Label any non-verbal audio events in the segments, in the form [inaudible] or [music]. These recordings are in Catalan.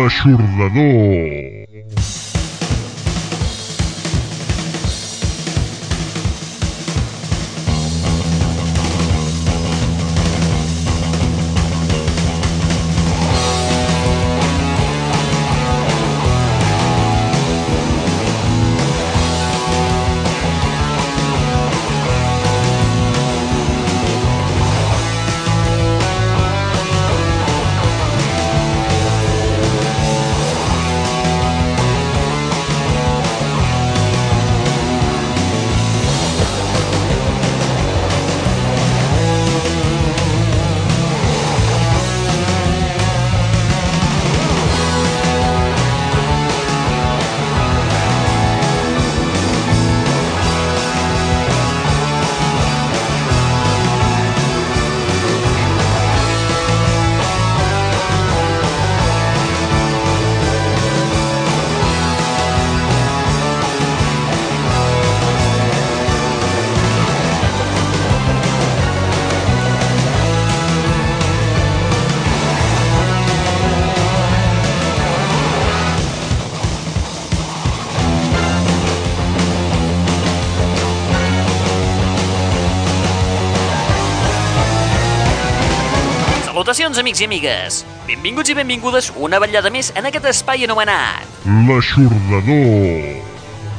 L'aixordador. Amics i amigues! Benvinguts i benvingudes una vetllada més en aquest espai anomenat. L'aixordador.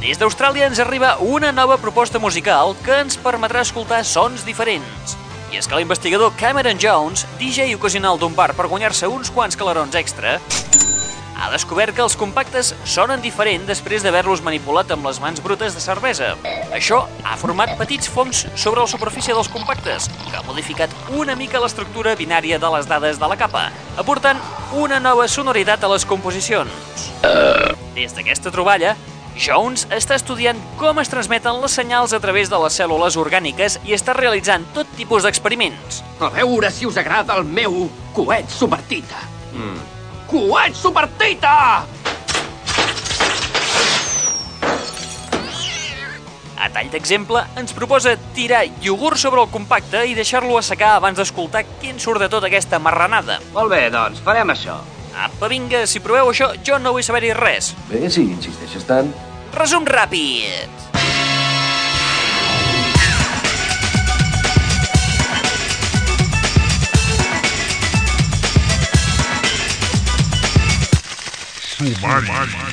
Des d'Austràlia ens arriba una nova proposta musical que ens permetrà escoltar sons diferents. I és que l'investigador Cameron Jones, DJ ocasional d'un bar per guanyar-se uns quants calarons extra, ha descobert que els compactes sonen diferent després d'haver-los manipulat amb les mans brutes de cervesa. Això ha format petits fongs sobre la superfície dels compactes, que ha modificat una mica l'estructura binària de les dades de la capa, aportant una nova sonoritat a les composicions. Des d'aquesta troballa, Jones està estudiant com es transmeten les senyals a través de les cèl·lules orgàniques i està realitzant tot tipus d'experiments. A veure si us agrada el meu coet supertita. Mm. Coet supertita! A tall d'exemple, ens proposa tirar iogurt sobre el compacte i deixar-lo assecar abans d'escoltar què en surt de tota aquesta marranada. Molt bé, doncs, farem això. Apa, vinga, si proveu això, jo no vull saber-hi res. Bé, si insisteixes tant. Resum ràpid. full body.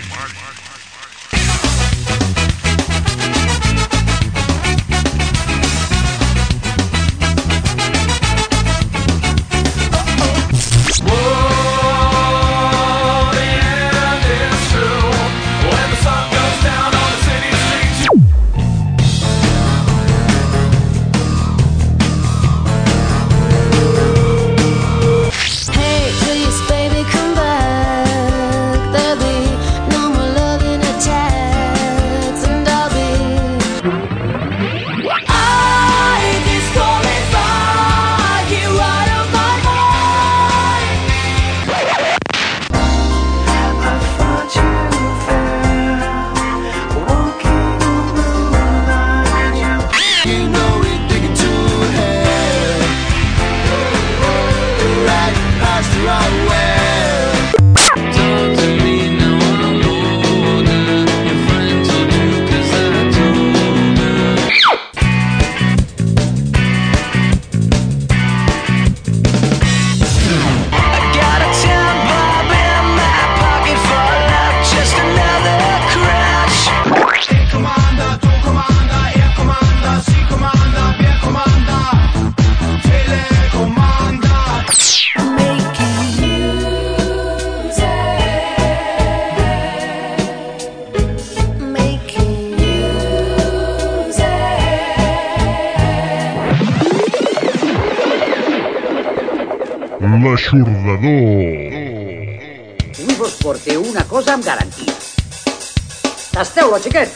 agua.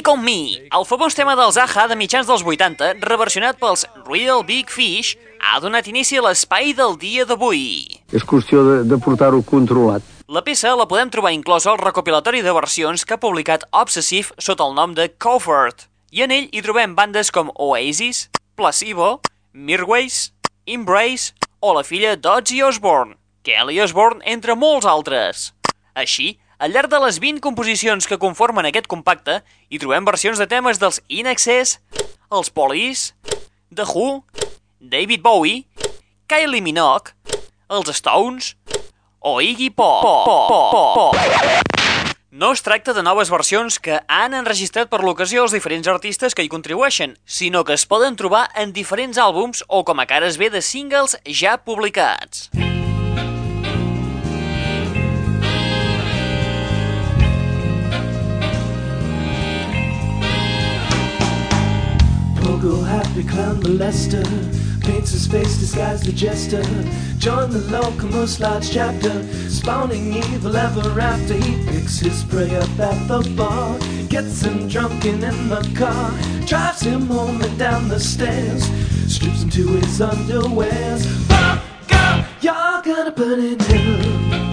Take On Me, el famós tema dels Aja de mitjans dels 80, reversionat pels Real Big Fish, ha donat inici a l'espai del dia d'avui. És qüestió de, de portar-ho controlat. La peça la podem trobar inclosa al recopilatori de versions que ha publicat Obsessive sota el nom de Comfort, i en ell hi trobem bandes com Oasis, Placebo, Mirways, Embrace o la filla d'Ozzy Osbourne, Kelly Osbourne, entre molts altres. Així, al llarg de les 20 composicions que conformen aquest compacte, hi trobem versions de temes dels In Excess, els Police, The Who, David Bowie, Kylie Minogue, els Stones o Iggy Pop. No es tracta de noves versions que han enregistrat per l'ocasió els diferents artistes que hi contribueixen, sinó que es poden trobar en diferents àlbums o com a cares B de singles ja publicats. Pogo happy clown molester Paints his face disguised the jester Join the local large chapter Spawning evil ever after. He picks his prey up at the bar Gets him drunken in the car Drives him home and down the stairs Strips him to his underwears. Fuck up, you're gonna burn in hell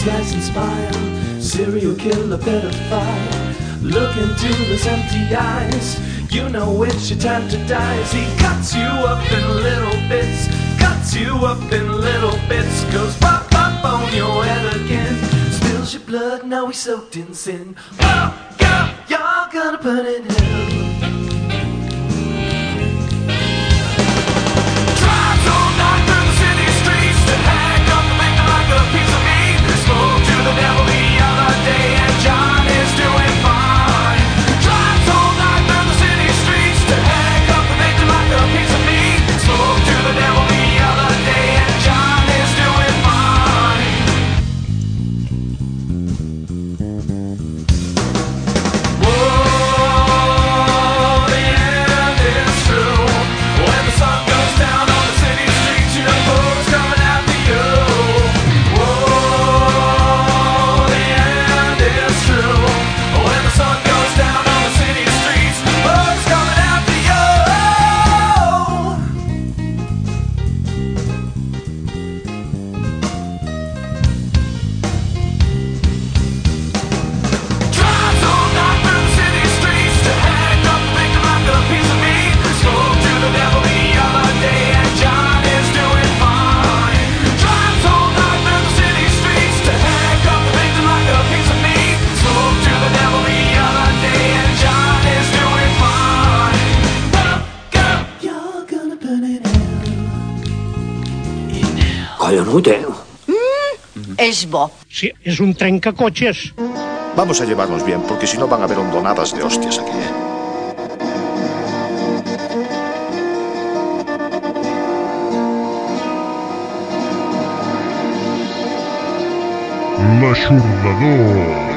victims lies inspire Serial killer pedophile. Look into those empty eyes. You know it's your time to die. As he cuts you up in little bits Cuts you up in little bits. Goes pop pop on your head again. Spills your blood, now he's soaked in sin. Oh, God, you're gonna burn in hell Brute. És bo. Sí, és un trencacotxes. Vamos a llevarnos bien, porque si no van a haber hondonadas de hostias aquí, ¿eh? L'aixordador.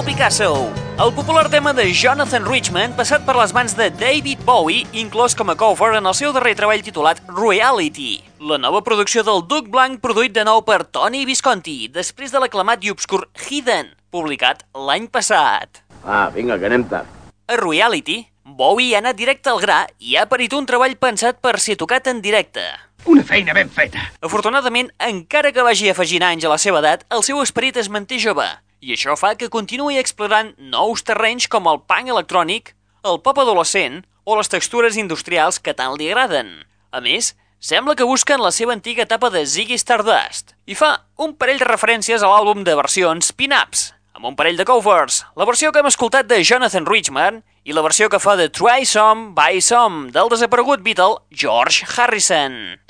Pablo Picasso, el popular tema de Jonathan Richman passat per les mans de David Bowie, inclòs com a cover en el seu darrer treball titulat Reality, la nova producció del Duc Blanc produït de nou per Tony Visconti, després de l'aclamat i obscur Hidden, publicat l'any passat. Ah, vinga, que anem tard. A Reality, Bowie ha anat directe al gra i ha parit un treball pensat per ser tocat en directe. Una feina ben feta. Afortunadament, encara que vagi afegint anys a la seva edat, el seu esperit es manté jove, i això fa que continuï explorant nous terrenys com el punk electrònic, el pop adolescent o les textures industrials que tant li agraden. A més, sembla que busquen la seva antiga etapa de Ziggy Stardust i fa un parell de referències a l'àlbum de versions Pin-Ups, amb un parell de covers, la versió que hem escoltat de Jonathan Richman i la versió que fa de Try Some, Buy Some del desaparegut Beatle George Harrison.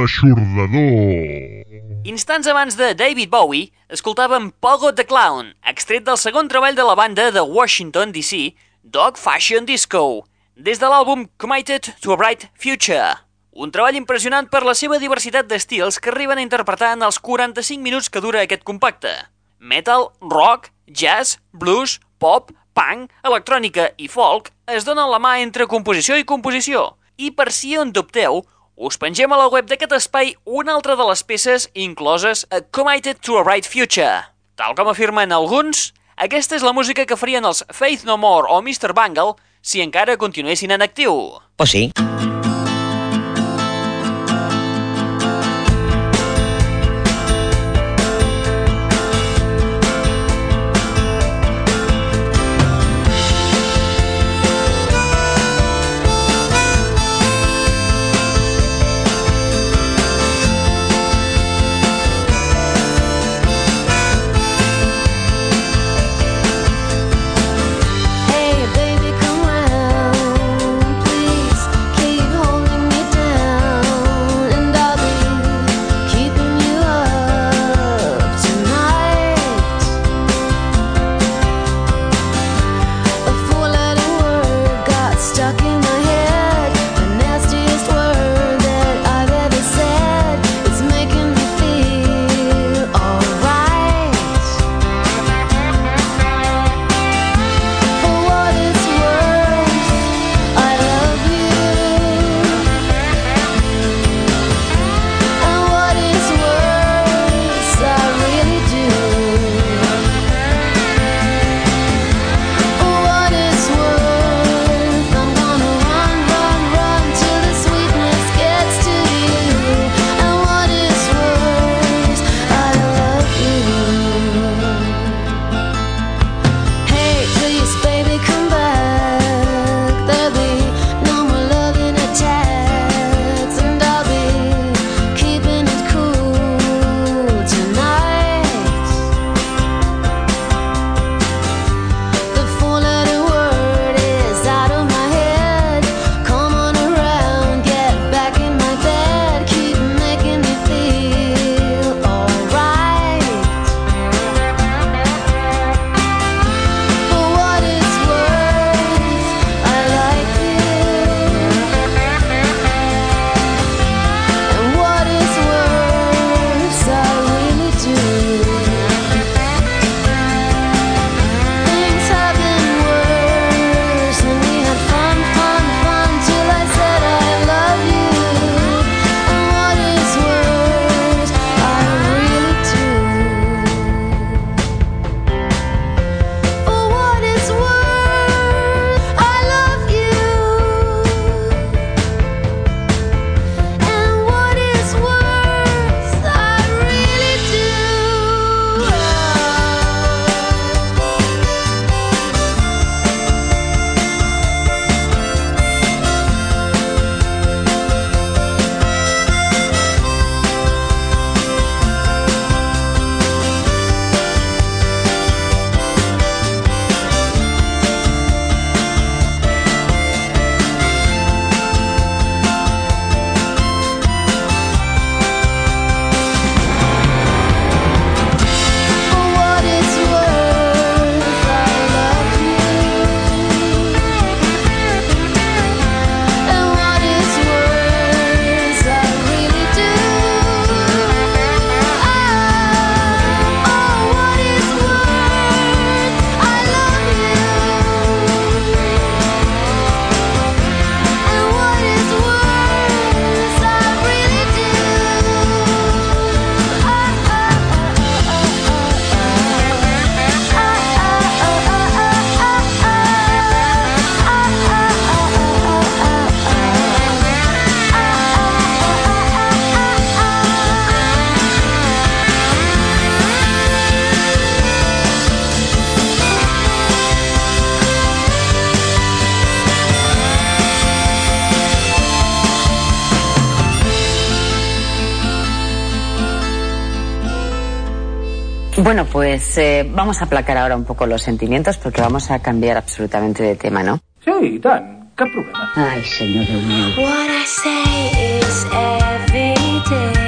L'aixordador. Instants abans de David Bowie, escoltàvem Pogo the Clown, extret del segon treball de la banda de Washington, D.C., Dog Fashion Disco, des de l'àlbum Committed to a Bright Future. Un treball impressionant per la seva diversitat d'estils que arriben a interpretar en els 45 minuts que dura aquest compacte. Metal, rock, jazz, blues, pop, punk, electrònica i folk es donen la mà entre composició i composició. I per si en dubteu, us pengem a la web d'aquest espai una altra de les peces incloses a Committed to a Bright Future. Tal com afirmen alguns, aquesta és la música que farien els Faith No More o Mr. Bangle si encara continuessin en actiu. Pues sí. Bueno, pues eh, vamos a aplacar ahora un poco los sentimientos porque vamos a cambiar absolutamente de tema, ¿no? Sí, tant, cap problema. Senyor Déu meu. What I say is evident, and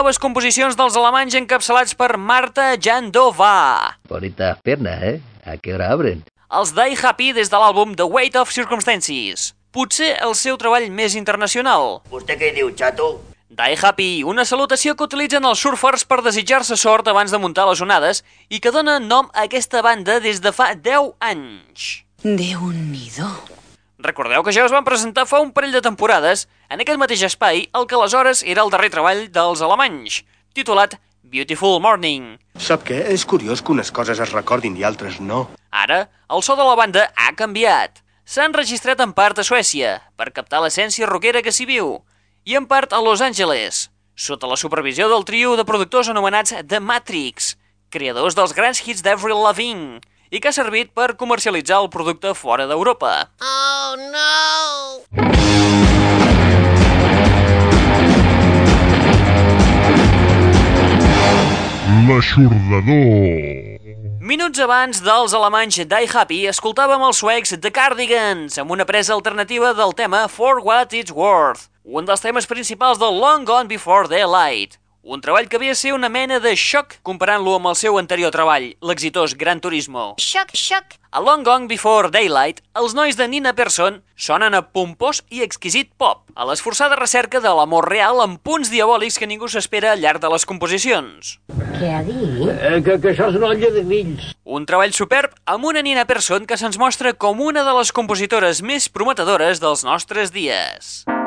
noves composicions dels alemanys encapçalats per Marta Jandova. Bonitas piernas, ¿eh? ¿A qué hora abren? Els Die Happy des de l'àlbum The Weight of Circumstances. Potser el seu treball més internacional. ¿Usted qué diu, chato? Die Happy, una salutació que utilitzen els surfers per desitjar-se sort abans de muntar les onades i que dona nom a aquesta banda des de fa 10 anys. Déu-n'hi-do. Recordeu que ja es van presentar fa un parell de temporades en aquest mateix espai, el que aleshores era el darrer treball dels alemanys, titulat Beautiful Morning. Sap què? És curiós que unes coses es recordin i altres no. Ara, el so de la banda ha canviat. S'ha enregistrat en part a Suècia, per captar l'essència rockera que s'hi viu, i en part a Los Angeles, sota la supervisió del trio de productors anomenats The Matrix, creadors dels grans hits d'Avril Lavigne, i que ha servit per comercialitzar el producte fora d'Europa. Oh no! L'aixordador. Minuts abans dels alemanys Die Happy, escoltàvem els suecs The Cardigans amb una presa alternativa del tema For What It's Worth, un dels temes principals del Long Gone Before Daylight. Un treball que havia de ser una mena de xoc comparant-lo amb el seu anterior treball, l'exitós Gran Turismo. Xoc, xoc. A Long Gone Before Daylight, els nois de Nina Persson sonen a pompós i exquisit pop, a l'esforçada recerca de l'amor real amb punts diabòlics que ningú s'espera al llarg de les composicions. Què ha dit? Eh, que, que això és una olla de grills. Un treball superb amb una Nina Persson que se'ns mostra com una de les compositores més prometedores dels nostres dies. Before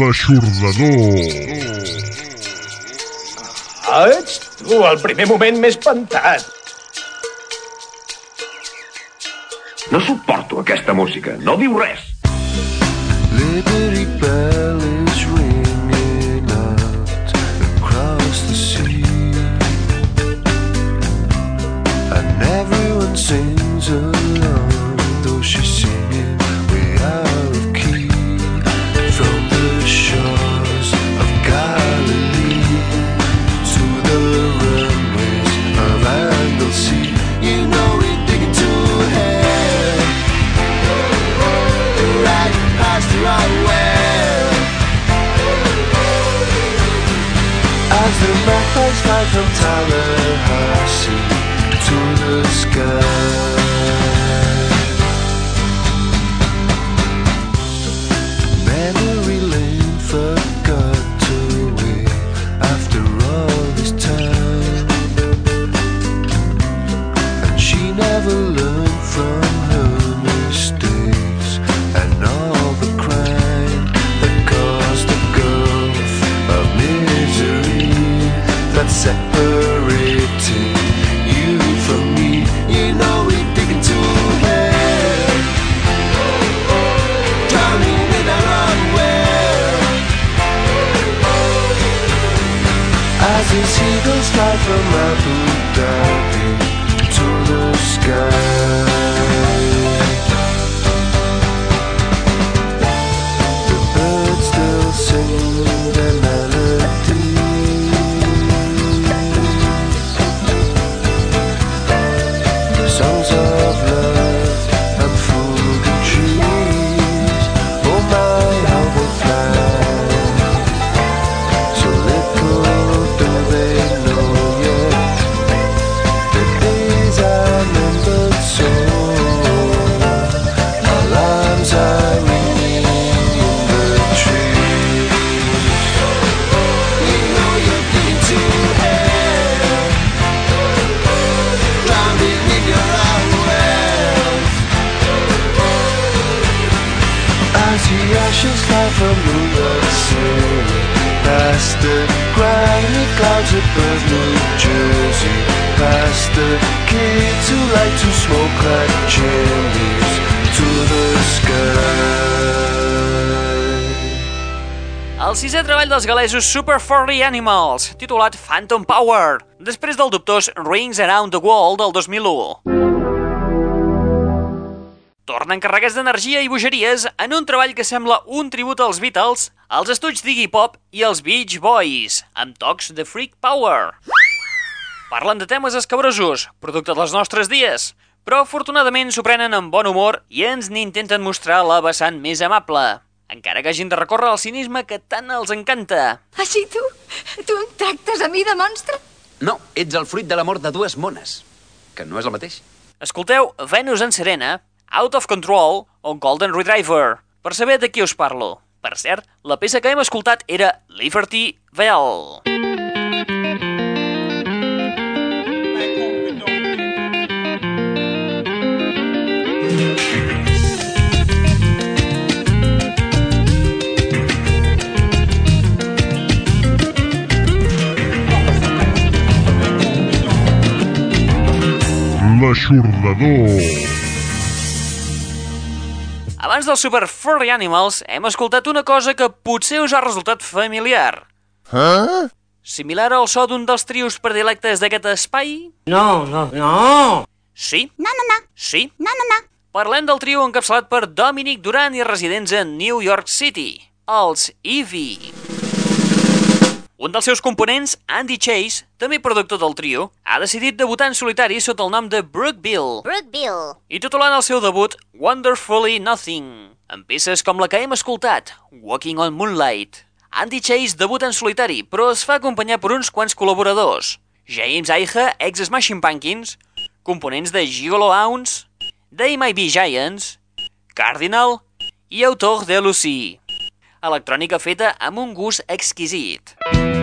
l'aixordador. Ah, ets tu, el primer moment més espantat. No suporto aquesta música, no diu res. Above New Jersey Past the kids who like to smoke like chimneys To the sky El sisè treball dels galesos Super Furry Animals, titulat Phantom Power, després del dubtós Rings Around the World del 2001. Tornen carregats d'energia i bogeries en un treball que sembla un tribut als Beatles, als estuig d'Iggy Pop i als Beach Boys, amb tocs de Freak Power. Parlen de temes escabrosos, producte dels nostres dies, però afortunadament s'ho prenen amb bon humor i ens n'intenten mostrar la vessant més amable, encara que hagin de recórrer al cinisme que tant els encanta. Així tu? Tu em tractes a mi de monstre? No, ets el fruit de l'amor de dues mones, que no és el mateix. Escolteu Venus en Serena, Out of Control o Golden Retriever, per saber de qui us parlo. Per cert, la peça que hem escoltat era Liberty Bell. L'aixordador. Abans del Super Furry Animals, hem escoltat una cosa que potser us ha resultat familiar. Eh? Similar al so d'un dels trios predilectes d'aquest espai? No, no, no. Sí? No, no, no. Sí? No, no, no. Parlem del trio encapçalat per Dominic Duran i residents a New York City, els Eevee. Un dels seus components, Andy Chase, també productor del trio, ha decidit debutar en solitari sota el nom de Brooke Bill Brooke Bill. i titulant el seu debut Wonderfully Nothing, amb peces com la que hem escoltat, Walking on Moonlight. Andy Chase debuta en solitari, però es fa acompanyar per uns quants col·laboradors. James Aiha, ex-Smashing Pumpkins, components de Gigolo Ounce, They Might Be Giants, Cardinal i autor de Lucy. Electrònica feta amb un gust exquisit. Friend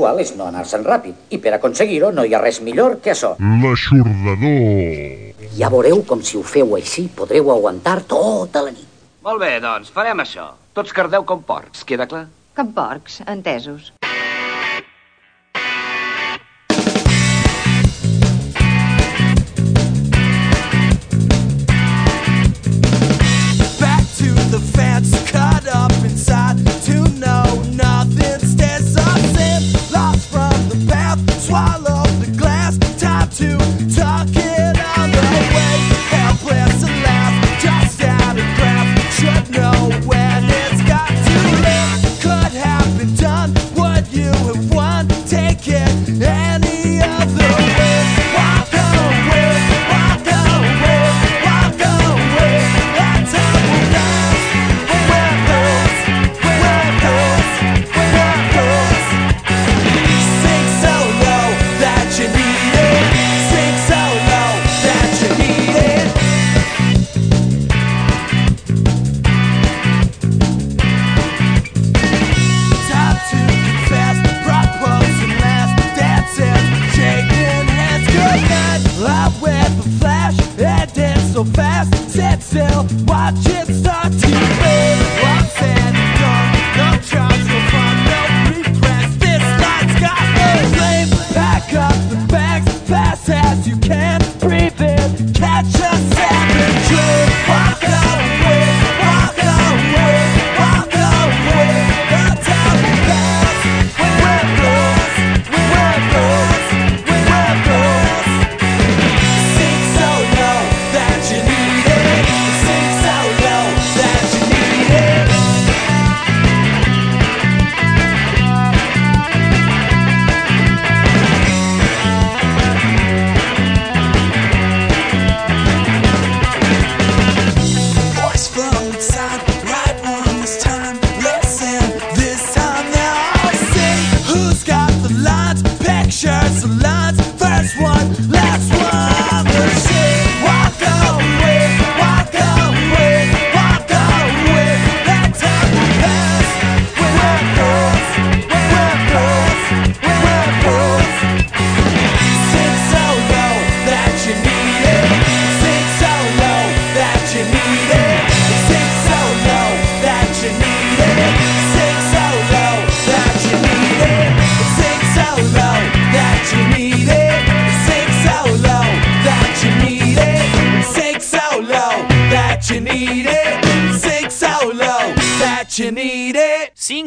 sexual és no anar-se'n ràpid. I per aconseguir-ho no hi ha res millor que això. L'aixordador. Ja veureu com si ho feu així podreu aguantar tota la nit. Molt bé, doncs, farem això. Tots cardeu com porcs, queda clar? Com porcs, entesos. Swallow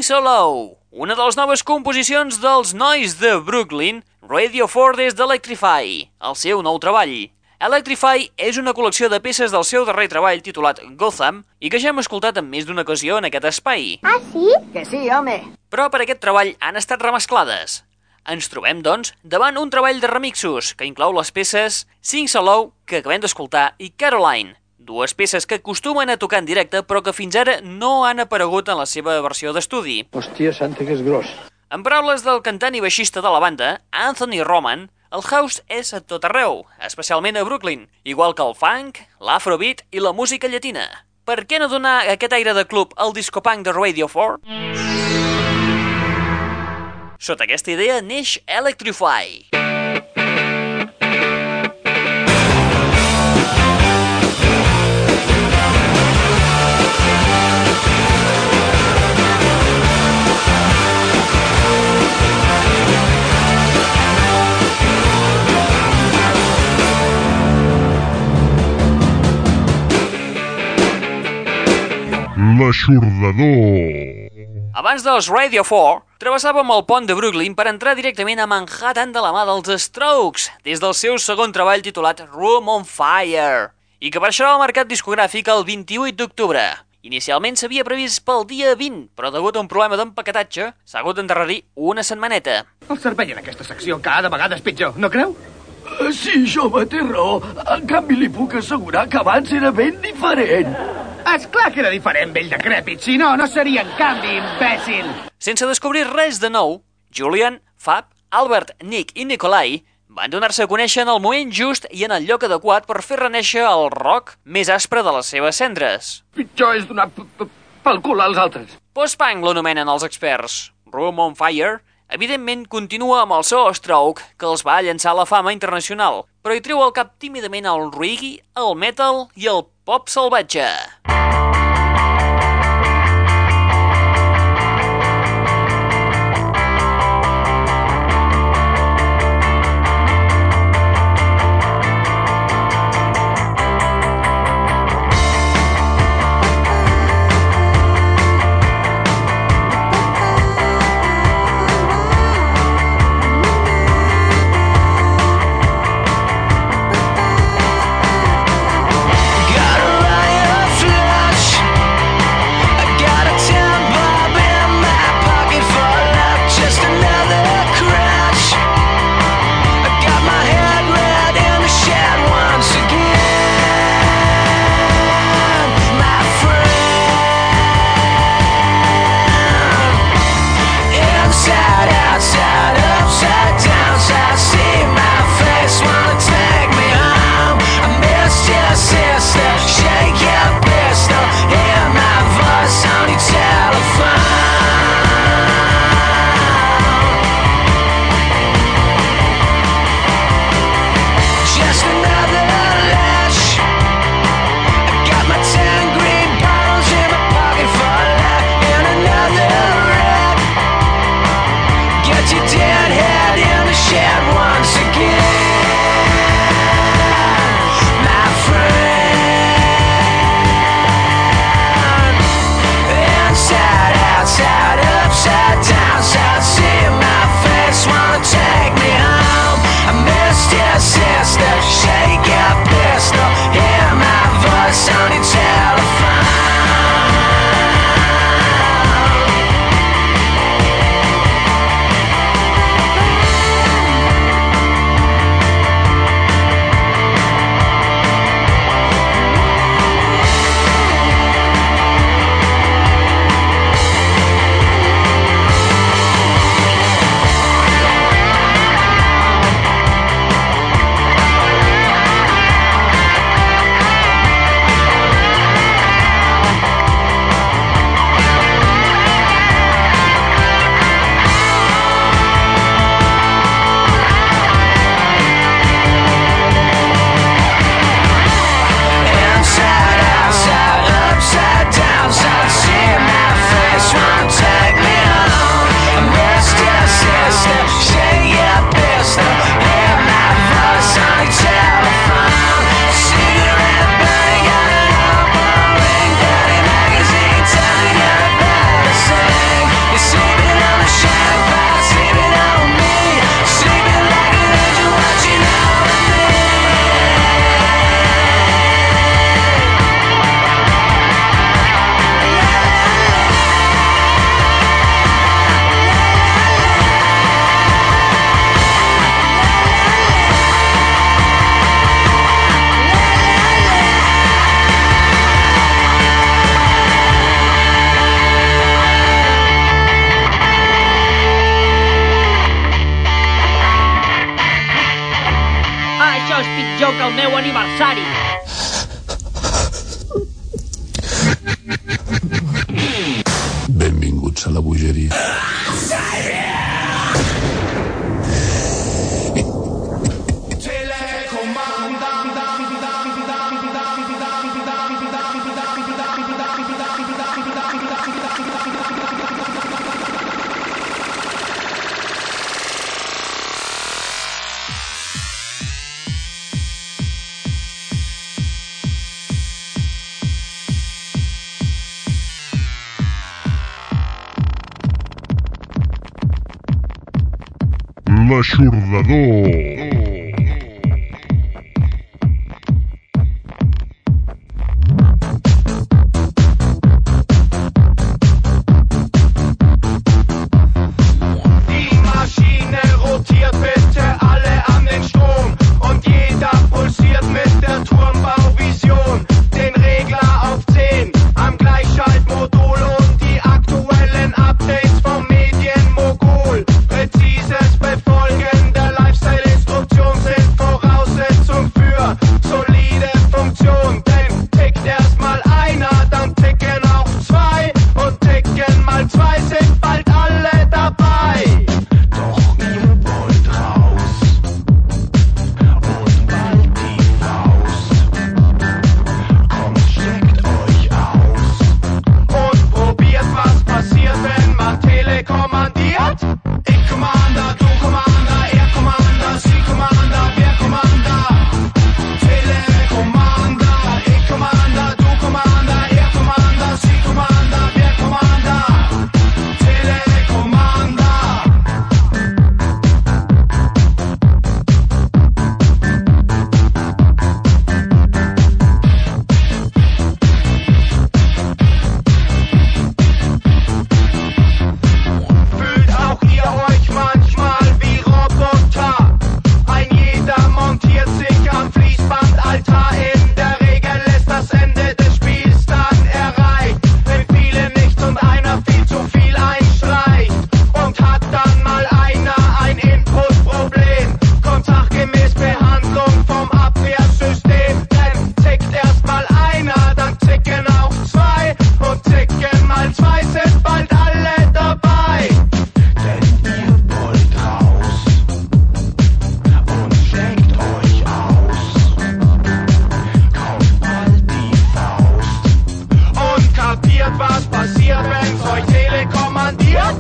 it. Sing So Low, una de les noves composicions dels nois de Brooklyn, Radio 4 des d'Electrify, el seu nou treball. Electrify és una col·lecció de peces del seu darrer treball titulat Gotham i que ja hem escoltat en més d'una ocasió en aquest espai. Ah, sí? Que sí, home. Però per aquest treball han estat remesclades. Ens trobem, doncs, davant un treball de remixos que inclou les peces Sing So Low, que acabem d'escoltar, i Caroline, dues peces que acostumen a tocar en directe però que fins ara no han aparegut en la seva versió d'estudi. Hòstia santa, que és gros. En paraules del cantant i baixista de la banda, Anthony Roman, el house és a tot arreu, especialment a Brooklyn, igual que el funk, l'afrobeat i la música llatina. Per què no donar aquest aire de club al discopunk de Radio 4? Sota aquesta idea neix Electrify. L'aixordador. Abans dels Radio 4, travessàvem el pont de Brooklyn per entrar directament a Manhattan de la mà dels Strokes, des del seu segon treball titulat Room on Fire, i que marxarà al mercat discogràfic el 28 d'octubre. Inicialment s'havia previst pel dia 20, però degut a un problema d'empaquetatge, s'ha hagut d'endarrerir una setmaneta. El servei en aquesta secció cada vegada és pitjor, no creu? Sí, jove, té raó. En canvi, li puc assegurar que abans era ben diferent. És clar que era diferent, vell decrèpit. Si no, no seria en canvi, imbècil. Sense descobrir res de nou, Julian, Fab, Albert, Nick i Nikolai van donar-se a conèixer en el moment just i en el lloc adequat per fer renéixer el rock més aspre de les seves cendres. Pitjor és donar pel cul als altres. Post-punk l'anomenen els experts. Room on Fire Evidentment, continua amb el seu stroke que els va llançar la fama internacional, però hi treu al cap tímidament el reggae, el metal i el pop salvatge. Música Salvador. Zeug telekommandiert.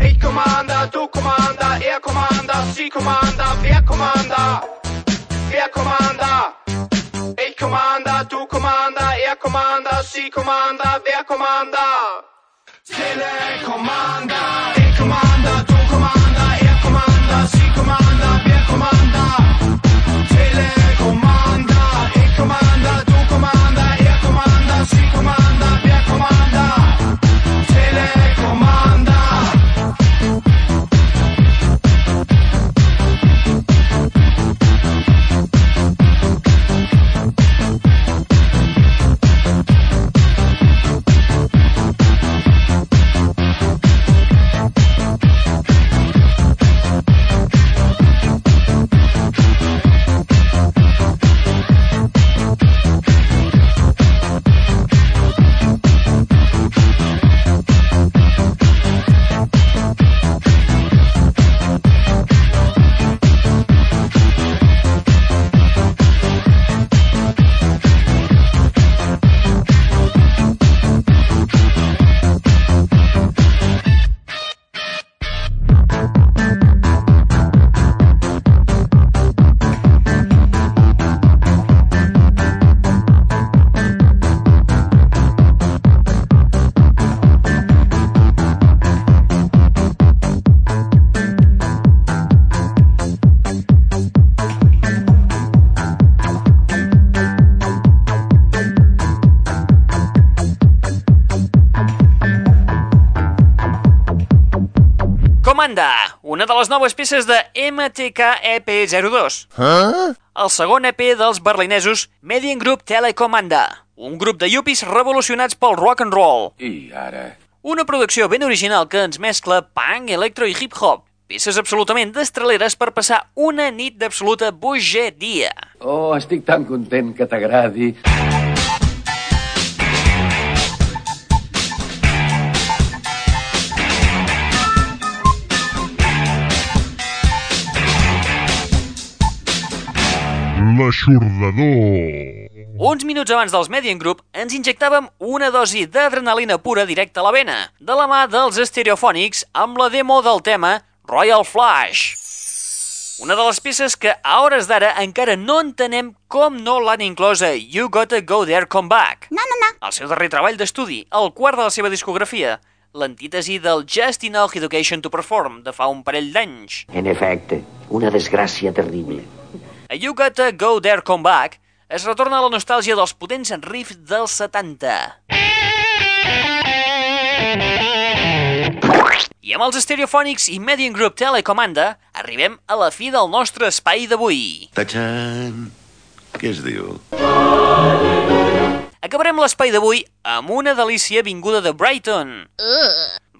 Ich Commander, du Commander, er Commander, sie Commander, wer Commander? Wer Commander? Ich Commander, du Commander, er Commander, sie Commander, wer Commander? Telekommander, ich Commander, du Commander, er Commander, sie Commander, wer Commander? Commander, du Commander, er Commander, sie Commander. Les noves peces de MTK EP02. Huh? El segon EP dels berlinesos Median Group Telecomanda, un grup de yuppies revolucionats pel rock and roll. I ara... Una producció ben original que ens mescla punk, electro i hip-hop. Peces absolutament destraleres per passar una nit d'absoluta bogeria. Oh, estic tan content que t'agradi. L'aixordador. Uns minuts abans dels Median Group ens injectàvem una dosi d'adrenalina pura directa a la vena, de la mà dels Stereophonics amb la demo del tema Royal Flash. Una de les peces que a hores d'ara encara no entenem com no l'han inclosa You Gotta Go There Come Back. No, no, no. El seu darrer treball d'estudi, el quart de la seva discografia, l'antítesi del Just Enough Education to Perform de fa un parell d'anys. En efecte, una desgràcia terrible. A You Gotta Go There Come Back es retorna a la nostàlgia dels potents riffs dels 70. I amb els Stereophonics i Median Group Telecomanda arribem a la fi del nostre espai d'avui. Tachan! Què es diu? Acabarem l'espai d'avui amb una delícia vinguda de Brighton.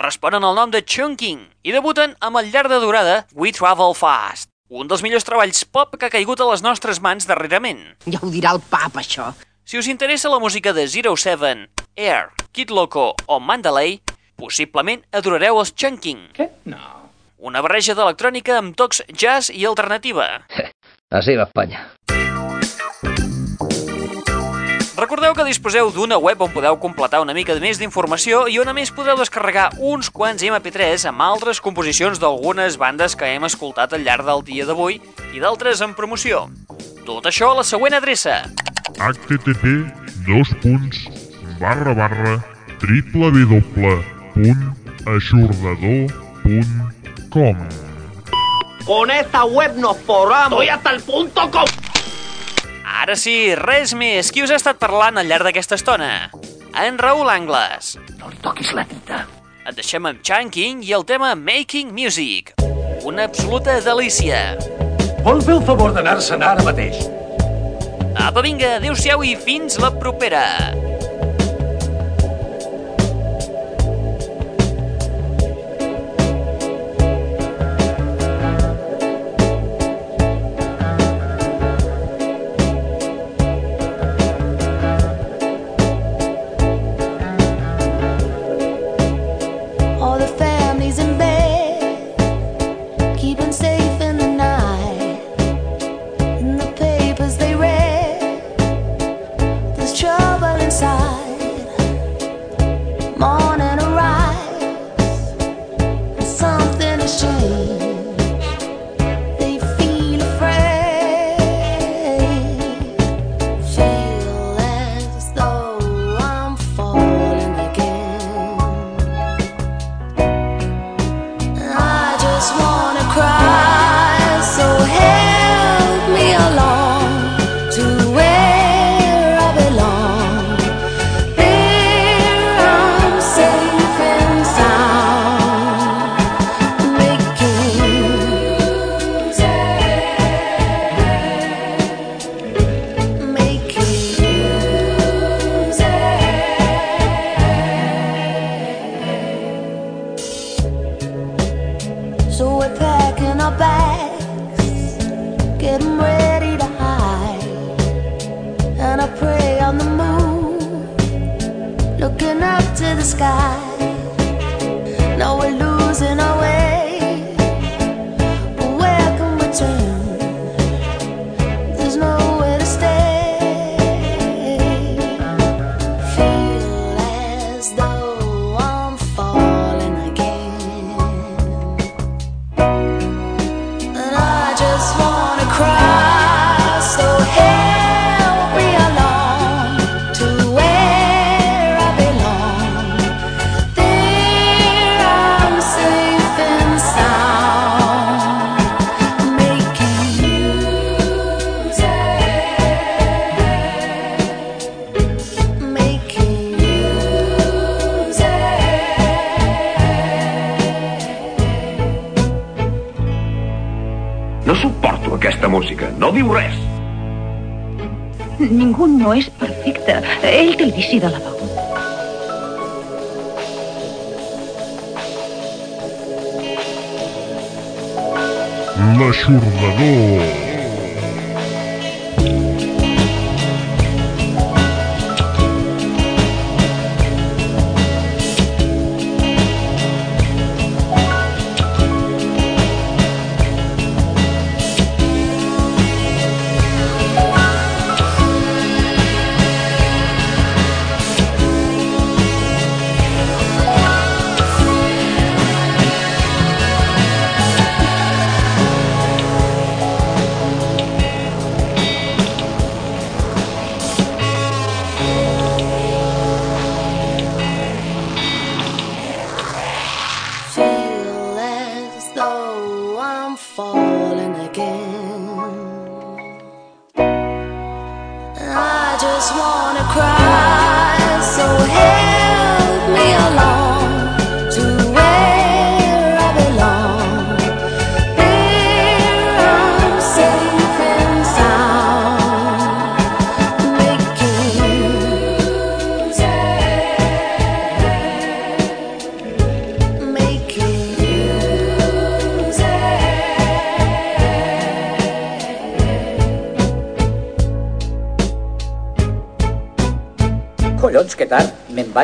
Responen al nom de Chunking i debuten amb el llarg de durada We Travel Fast, un dels millors treballs pop que ha caigut a les nostres mans darrerament. Ja ho dirà el pap, això. Si us interessa la música de Zero Seven, Air, Kid Loco o Mandalay, possiblement adorareu els Chunking. Què? No. Una barreja d'electrònica amb tocs jazz i alternativa. [laughs] Así va España. Recordeu que disposeu d'una web on podeu completar una mica més d'informació i on a més podeu descarregar uns quants MP3 amb altres composicions d'algunes bandes que hem escoltat al llarg del dia d'avui i d'altres en promoció. Tot això a la següent adreça. http dos punts barra barra www.aixordador.com Con esta web nos forramos. Estoy hasta el punto com... Ara sí, res més. Qui us ha estat parlant al llarg d'aquesta estona? En Raül Angles. No li toquis la tita. Et deixem amb Chunking i el tema Making Music. Una absoluta delícia. Vol fer el favor d'anar-se'n ara mateix? Apa, vinga, adeu-siau i fins la propera.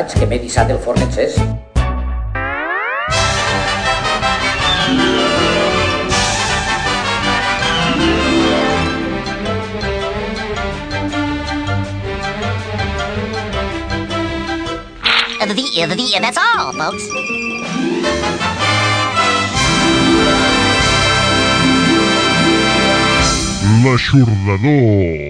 saps que m'he dissat el forn encès? The, the, the, that's all, folks. L'aixordador.